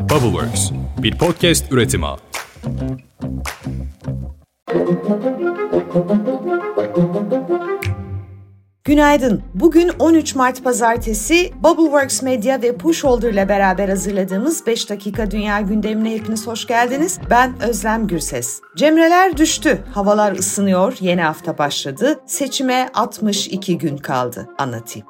Bubbleworks, bir podcast üretimi. Günaydın. Bugün 13 Mart Pazartesi Bubbleworks Media ve Pushholder ile beraber hazırladığımız 5 dakika dünya gündemine hepiniz hoş geldiniz. Ben Özlem Gürses. Cemreler düştü. Havalar ısınıyor. Yeni hafta başladı. Seçime 62 gün kaldı. Anlatayım.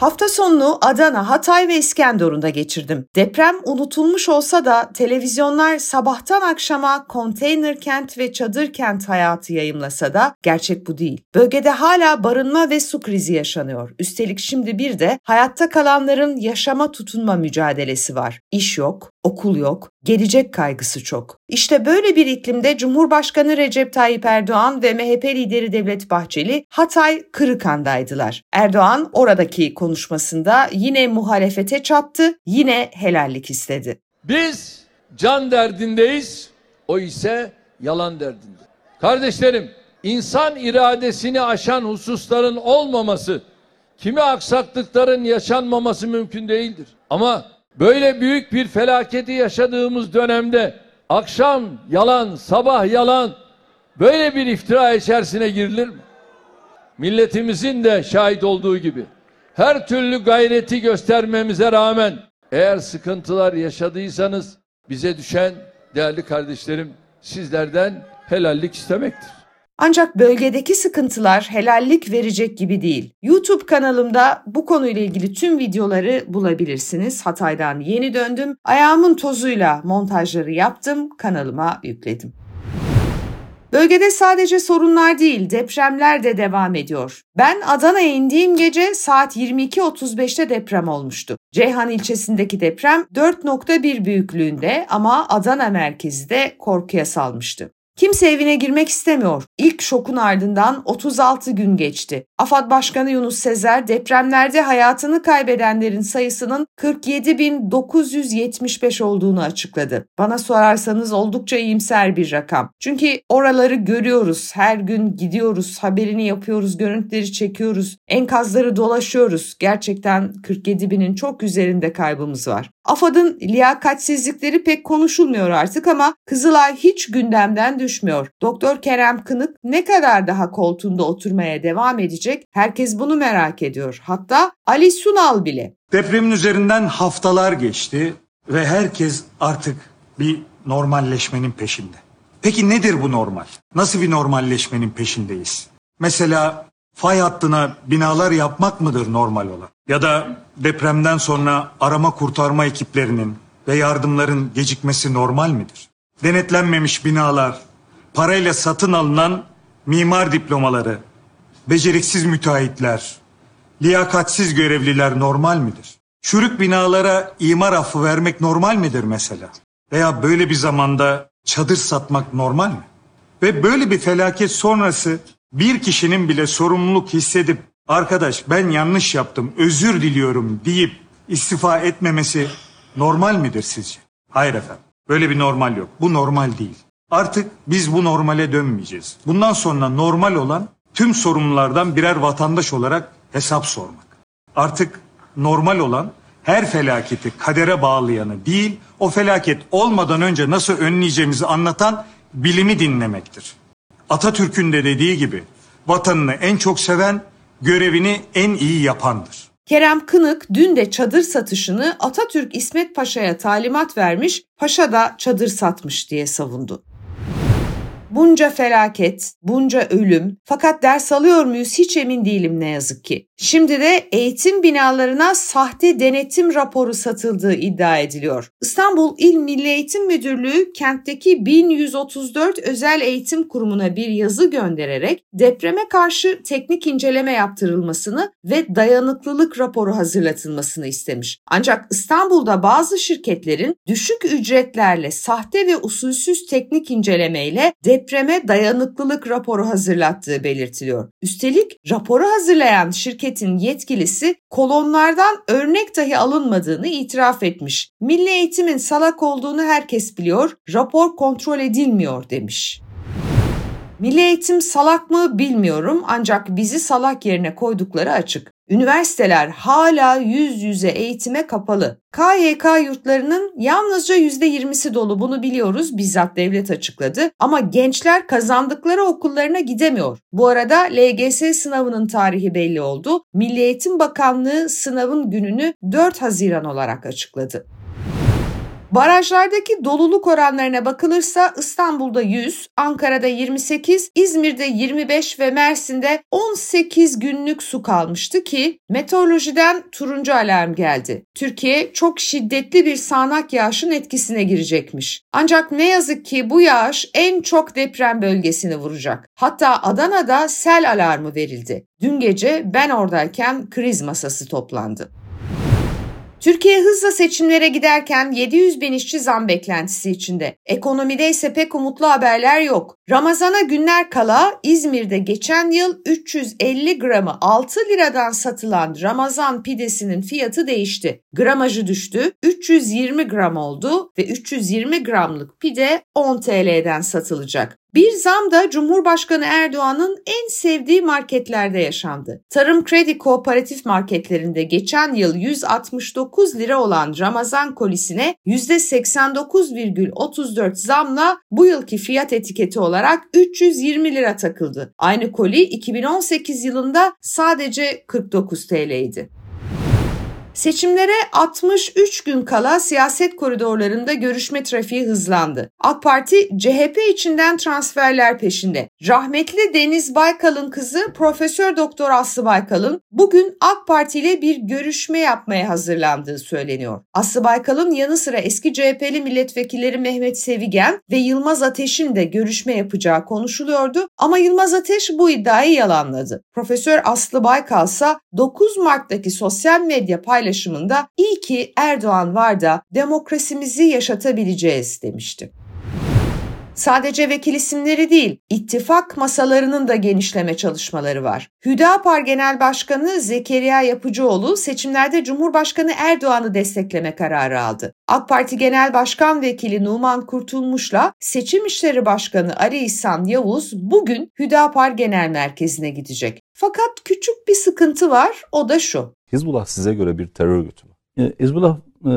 Hafta sonunu Adana, Hatay ve İskenderun'da geçirdim. Deprem unutulmuş olsa da televizyonlar sabahtan akşama konteyner kent ve çadır kent hayatı yayımlasa da gerçek bu değil. Bölgede hala barınma ve su krizi yaşanıyor. Üstelik şimdi bir de hayatta kalanların yaşama tutunma mücadelesi var. İş yok, okul yok, gelecek kaygısı çok. İşte böyle bir iklimde Cumhurbaşkanı Recep Tayyip Erdoğan ve MHP lideri Devlet Bahçeli Hatay Kırıkan'daydılar. Erdoğan oradaki konuşmasında yine muhalefete çattı, yine helallik istedi. Biz can derdindeyiz, o ise yalan derdinde. Kardeşlerim, insan iradesini aşan hususların olmaması, kimi aksaklıkların yaşanmaması mümkün değildir. Ama böyle büyük bir felaketi yaşadığımız dönemde akşam yalan, sabah yalan böyle bir iftira içerisine girilir mi? Milletimizin de şahit olduğu gibi her türlü gayreti göstermemize rağmen eğer sıkıntılar yaşadıysanız bize düşen değerli kardeşlerim sizlerden helallik istemektir. Ancak bölgedeki sıkıntılar helallik verecek gibi değil. YouTube kanalımda bu konuyla ilgili tüm videoları bulabilirsiniz. Hatay'dan yeni döndüm. Ayağımın tozuyla montajları yaptım, kanalıma yükledim. Bölgede sadece sorunlar değil, depremler de devam ediyor. Ben Adana'ya indiğim gece saat 22.35'te deprem olmuştu. Ceyhan ilçesindeki deprem 4.1 büyüklüğünde ama Adana merkezi de korkuya salmıştı. Kimse evine girmek istemiyor. İlk şokun ardından 36 gün geçti. AFAD Başkanı Yunus Sezer depremlerde hayatını kaybedenlerin sayısının 47.975 olduğunu açıkladı. Bana sorarsanız oldukça iyimser bir rakam. Çünkü oraları görüyoruz. Her gün gidiyoruz, haberini yapıyoruz, görüntüleri çekiyoruz, enkazları dolaşıyoruz. Gerçekten 47 binin çok üzerinde kaybımız var. AFAD'ın liyakatsizlikleri pek konuşulmuyor artık ama Kızılay hiç gündemden düşmüyor. Doktor Kerem Kınık ne kadar daha koltuğunda oturmaya devam edecek? Herkes bunu merak ediyor. Hatta Ali Sunal bile. Depremin üzerinden haftalar geçti ve herkes artık bir normalleşmenin peşinde. Peki nedir bu normal? Nasıl bir normalleşmenin peşindeyiz? Mesela fay hattına binalar yapmak mıdır normal olan? Ya da depremden sonra arama kurtarma ekiplerinin ve yardımların gecikmesi normal midir? Denetlenmemiş binalar, parayla satın alınan mimar diplomaları, beceriksiz müteahhitler, liyakatsiz görevliler normal midir? Çürük binalara imar affı vermek normal midir mesela? Veya böyle bir zamanda çadır satmak normal mi? Ve böyle bir felaket sonrası bir kişinin bile sorumluluk hissedip arkadaş ben yanlış yaptım özür diliyorum deyip istifa etmemesi normal midir sizce? Hayır efendim. Böyle bir normal yok. Bu normal değil. Artık biz bu normale dönmeyeceğiz. Bundan sonra normal olan tüm sorumlulardan birer vatandaş olarak hesap sormak. Artık normal olan her felaketi kadere bağlayanı değil, o felaket olmadan önce nasıl önleyeceğimizi anlatan bilimi dinlemektir. Atatürk'ün de dediği gibi vatanını en çok seven görevini en iyi yapandır. Kerem Kınık dün de çadır satışını Atatürk İsmet Paşa'ya talimat vermiş, Paşa da çadır satmış diye savundu. Bunca felaket, bunca ölüm fakat ders alıyor muyuz hiç emin değilim ne yazık ki. Şimdi de eğitim binalarına sahte denetim raporu satıldığı iddia ediliyor. İstanbul İl Milli Eğitim Müdürlüğü kentteki 1134 özel eğitim kurumuna bir yazı göndererek depreme karşı teknik inceleme yaptırılmasını ve dayanıklılık raporu hazırlatılmasını istemiş. Ancak İstanbul'da bazı şirketlerin düşük ücretlerle sahte ve usulsüz teknik incelemeyle depreme dayanıklılık raporu hazırlattığı belirtiliyor. Üstelik raporu hazırlayan şirketin yetkilisi kolonlardan örnek dahi alınmadığını itiraf etmiş. Milli eğitimin salak olduğunu herkes biliyor, rapor kontrol edilmiyor demiş. Milli eğitim salak mı bilmiyorum ancak bizi salak yerine koydukları açık. Üniversiteler hala yüz yüze eğitime kapalı. KYK yurtlarının yalnızca %20'si dolu bunu biliyoruz bizzat devlet açıkladı. Ama gençler kazandıkları okullarına gidemiyor. Bu arada LGS sınavının tarihi belli oldu. Milli Eğitim Bakanlığı sınavın gününü 4 Haziran olarak açıkladı. Barajlardaki doluluk oranlarına bakılırsa İstanbul'da 100, Ankara'da 28, İzmir'de 25 ve Mersin'de 18 günlük su kalmıştı ki meteorolojiden turuncu alarm geldi. Türkiye çok şiddetli bir sağanak yağışın etkisine girecekmiş. Ancak ne yazık ki bu yağış en çok deprem bölgesini vuracak. Hatta Adana'da sel alarmı verildi. Dün gece ben oradayken kriz masası toplandı. Türkiye hızla seçimlere giderken 700 bin işçi zam beklentisi içinde. Ekonomide ise pek umutlu haberler yok. Ramazana günler kala İzmir'de geçen yıl 350 gramı 6 liradan satılan Ramazan pidesinin fiyatı değişti. Gramajı düştü, 320 gram oldu ve 320 gramlık pide 10 TL'den satılacak. Bir zam da Cumhurbaşkanı Erdoğan'ın en sevdiği marketlerde yaşandı. Tarım Kredi Kooperatif marketlerinde geçen yıl 169 lira olan Ramazan kolisine %89,34 zamla bu yılki fiyat etiketi olarak 320 lira takıldı. Aynı koli 2018 yılında sadece 49 TL'ydi. Seçimlere 63 gün kala siyaset koridorlarında görüşme trafiği hızlandı. AK Parti CHP içinden transferler peşinde. Rahmetli Deniz Baykal'ın kızı Profesör Doktor Aslı Baykal'ın bugün AK Parti ile bir görüşme yapmaya hazırlandığı söyleniyor. Aslı Baykal'ın yanı sıra eski CHP'li milletvekilleri Mehmet Sevigen ve Yılmaz Ateş'in de görüşme yapacağı konuşuluyordu ama Yılmaz Ateş bu iddiayı yalanladı. Profesör Aslı Baykal ise 9 Mart'taki sosyal medya paylaşımında iyi ki Erdoğan var da demokrasimizi yaşatabileceğiz demişti. Sadece vekil isimleri değil, ittifak masalarının da genişleme çalışmaları var. Hüdapar Genel Başkanı Zekeriya Yapıcıoğlu seçimlerde Cumhurbaşkanı Erdoğan'ı destekleme kararı aldı. AK Parti Genel Başkan Vekili Numan Kurtulmuş'la Seçim İşleri Başkanı Ali İhsan Yavuz bugün Hüdapar Genel Merkezi'ne gidecek. Fakat küçük bir sıkıntı var, o da şu. Hizbullah size göre bir terör örgütü mü? E, Hizbullah e,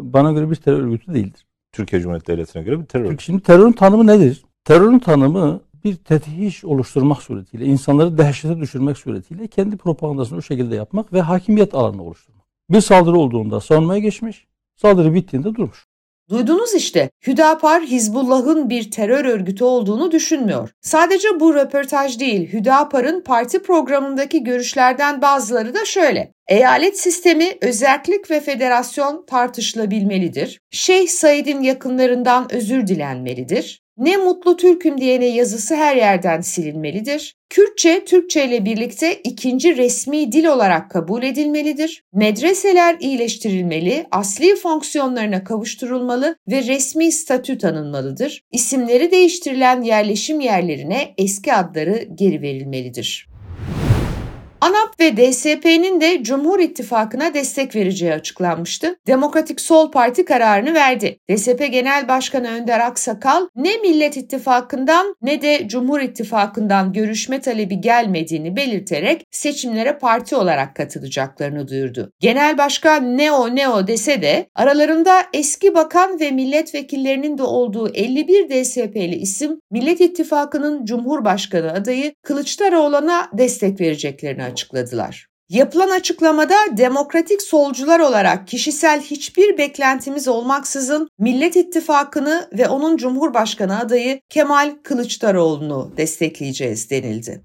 bana göre bir terör örgütü değildir. Türkiye Cumhuriyeti Devleti'ne göre bir terör örgütü. Şimdi terörün tanımı nedir? Terörün tanımı bir tethiş oluşturmak suretiyle, insanları dehşete düşürmek suretiyle kendi propagandasını o şekilde yapmak ve hakimiyet alanını oluşturmak. Bir saldırı olduğunda savunmaya geçmiş, saldırı bittiğinde durmuş. Duydunuz işte Hüdapar Hizbullah'ın bir terör örgütü olduğunu düşünmüyor. Sadece bu röportaj değil Hüdapar'ın parti programındaki görüşlerden bazıları da şöyle. Eyalet sistemi, özellik ve federasyon tartışılabilmelidir. Şeyh Said'in yakınlarından özür dilenmelidir. Ne mutlu Türk'üm diyene yazısı her yerden silinmelidir. Kürtçe, Türkçe ile birlikte ikinci resmi dil olarak kabul edilmelidir. Medreseler iyileştirilmeli, asli fonksiyonlarına kavuşturulmalı ve resmi statü tanınmalıdır. İsimleri değiştirilen yerleşim yerlerine eski adları geri verilmelidir. ANAP ve DSP'nin de Cumhur İttifakı'na destek vereceği açıklanmıştı. Demokratik Sol Parti kararını verdi. DSP Genel Başkanı Önder Aksakal ne Millet İttifakı'ndan ne de Cumhur İttifakı'ndan görüşme talebi gelmediğini belirterek seçimlere parti olarak katılacaklarını duyurdu. Genel Başkan ne o ne o dese de aralarında eski bakan ve milletvekillerinin de olduğu 51 DSP'li isim Millet İttifakı'nın Cumhurbaşkanı adayı Kılıçdaroğlu'na destek vereceklerini açıkladılar. Yapılan açıklamada demokratik solcular olarak kişisel hiçbir beklentimiz olmaksızın Millet İttifakı'nı ve onun Cumhurbaşkanı adayı Kemal Kılıçdaroğlu'nu destekleyeceğiz denildi.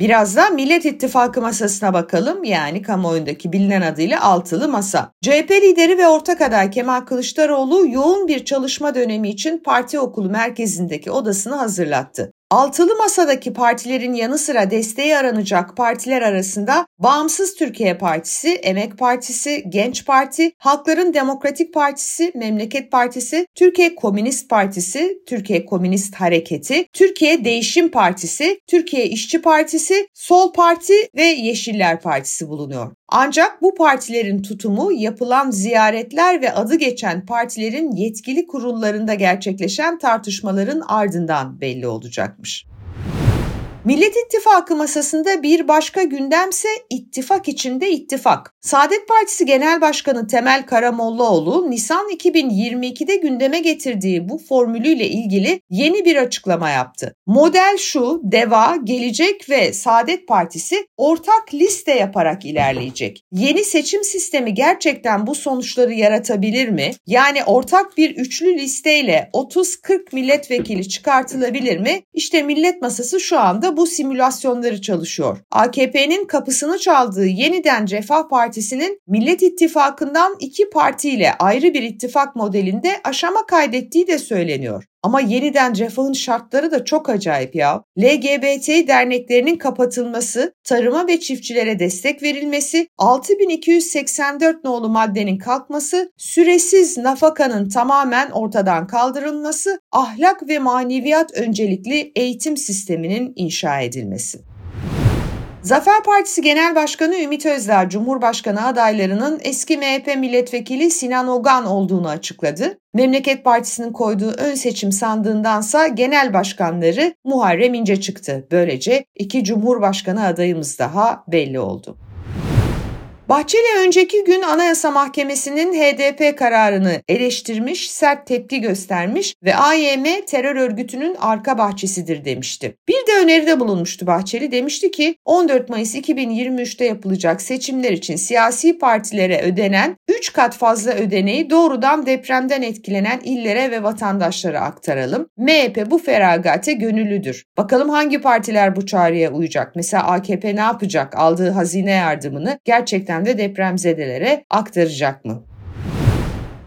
Biraz da Millet İttifakı masasına bakalım yani kamuoyundaki bilinen adıyla altılı masa. CHP lideri ve ortak aday Kemal Kılıçdaroğlu yoğun bir çalışma dönemi için parti okulu merkezindeki odasını hazırlattı. Altılı masadaki partilerin yanı sıra desteği aranacak partiler arasında Bağımsız Türkiye Partisi, Emek Partisi, Genç Parti, Halkların Demokratik Partisi, Memleket Partisi, Türkiye Komünist Partisi, Türkiye Komünist Hareketi, Türkiye Değişim Partisi, Türkiye İşçi Partisi, Sol Parti ve Yeşiller Partisi bulunuyor. Ancak bu partilerin tutumu yapılan ziyaretler ve adı geçen partilerin yetkili kurullarında gerçekleşen tartışmaların ardından belli olacakmış. Millet İttifakı masasında bir başka gündemse ittifak içinde ittifak. Saadet Partisi Genel Başkanı Temel Karamollaoğlu Nisan 2022'de gündeme getirdiği bu formülüyle ilgili yeni bir açıklama yaptı. Model şu, DEVA, Gelecek ve Saadet Partisi ortak liste yaparak ilerleyecek. Yeni seçim sistemi gerçekten bu sonuçları yaratabilir mi? Yani ortak bir üçlü listeyle 30-40 milletvekili çıkartılabilir mi? İşte Millet Masası şu anda bu simülasyonları çalışıyor. AKP'nin kapısını çaldığı yeniden Refah Partisi'nin Millet İttifakı'ndan iki partiyle ayrı bir ittifak modelinde aşama kaydettiği de söyleniyor. Ama yeniden refahın şartları da çok acayip ya. LGBT derneklerinin kapatılması, tarıma ve çiftçilere destek verilmesi, 6284 nolu maddenin kalkması, süresiz nafakanın tamamen ortadan kaldırılması, ahlak ve maneviyat öncelikli eğitim sisteminin inşa edilmesi. Zafer Partisi Genel Başkanı Ümit Özdağ, Cumhurbaşkanı adaylarının eski MHP milletvekili Sinan Ogan olduğunu açıkladı. Memleket Partisi'nin koyduğu ön seçim sandığındansa genel başkanları Muharrem İnce çıktı. Böylece iki Cumhurbaşkanı adayımız daha belli oldu. Bahçeli önceki gün Anayasa Mahkemesi'nin HDP kararını eleştirmiş, sert tepki göstermiş ve AYM terör örgütünün arka bahçesidir demişti. Bir de öneride bulunmuştu Bahçeli. Demişti ki 14 Mayıs 2023'te yapılacak seçimler için siyasi partilere ödenen 3 kat fazla ödeneği doğrudan depremden etkilenen illere ve vatandaşlara aktaralım. MHP bu feragate gönüllüdür. Bakalım hangi partiler bu çağrıya uyacak? Mesela AKP ne yapacak? Aldığı hazine yardımını gerçekten gerçekten de depremzedelere aktaracak mı?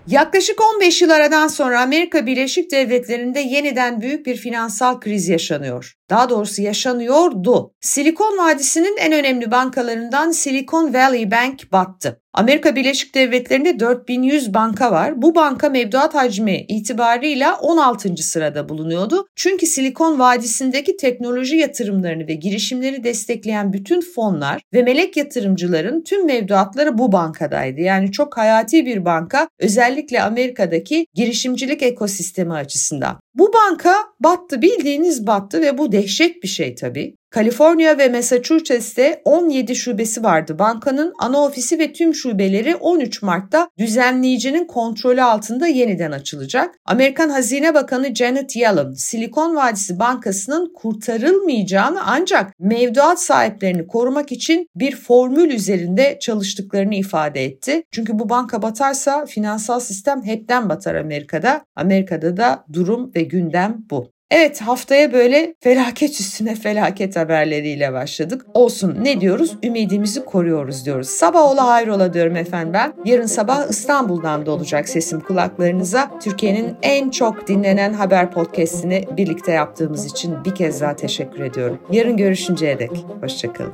Yaklaşık 15 yıl aradan sonra Amerika Birleşik Devletleri'nde yeniden büyük bir finansal kriz yaşanıyor. Daha doğrusu yaşanıyordu. Silikon Vadisi'nin en önemli bankalarından Silicon Valley Bank battı. Amerika Birleşik Devletleri'nde 4100 banka var. Bu banka mevduat hacmi itibarıyla 16. sırada bulunuyordu. Çünkü Silikon Vadisi'ndeki teknoloji yatırımlarını ve girişimleri destekleyen bütün fonlar ve melek yatırımcıların tüm mevduatları bu bankadaydı. Yani çok hayati bir banka özellikle Amerika'daki girişimcilik ekosistemi açısından. Bu banka battı bildiğiniz battı ve bu dehşet bir şey tabii. Kaliforniya ve Massachusetts'te 17 şubesi vardı. Bankanın ana ofisi ve tüm şubeleri 13 Mart'ta düzenleyicinin kontrolü altında yeniden açılacak. Amerikan Hazine Bakanı Janet Yellen, Silikon Vadisi Bankası'nın kurtarılmayacağını ancak mevduat sahiplerini korumak için bir formül üzerinde çalıştıklarını ifade etti. Çünkü bu banka batarsa finansal sistem hepten batar Amerika'da. Amerika'da da durum ve gündem bu. Evet haftaya böyle felaket üstüne felaket haberleriyle başladık. Olsun ne diyoruz? Ümidimizi koruyoruz diyoruz. Sabah ola hayrola diyorum efendim ben. Yarın sabah İstanbul'dan da olacak sesim kulaklarınıza. Türkiye'nin en çok dinlenen haber podcastini birlikte yaptığımız için bir kez daha teşekkür ediyorum. Yarın görüşünceye dek. Hoşçakalın.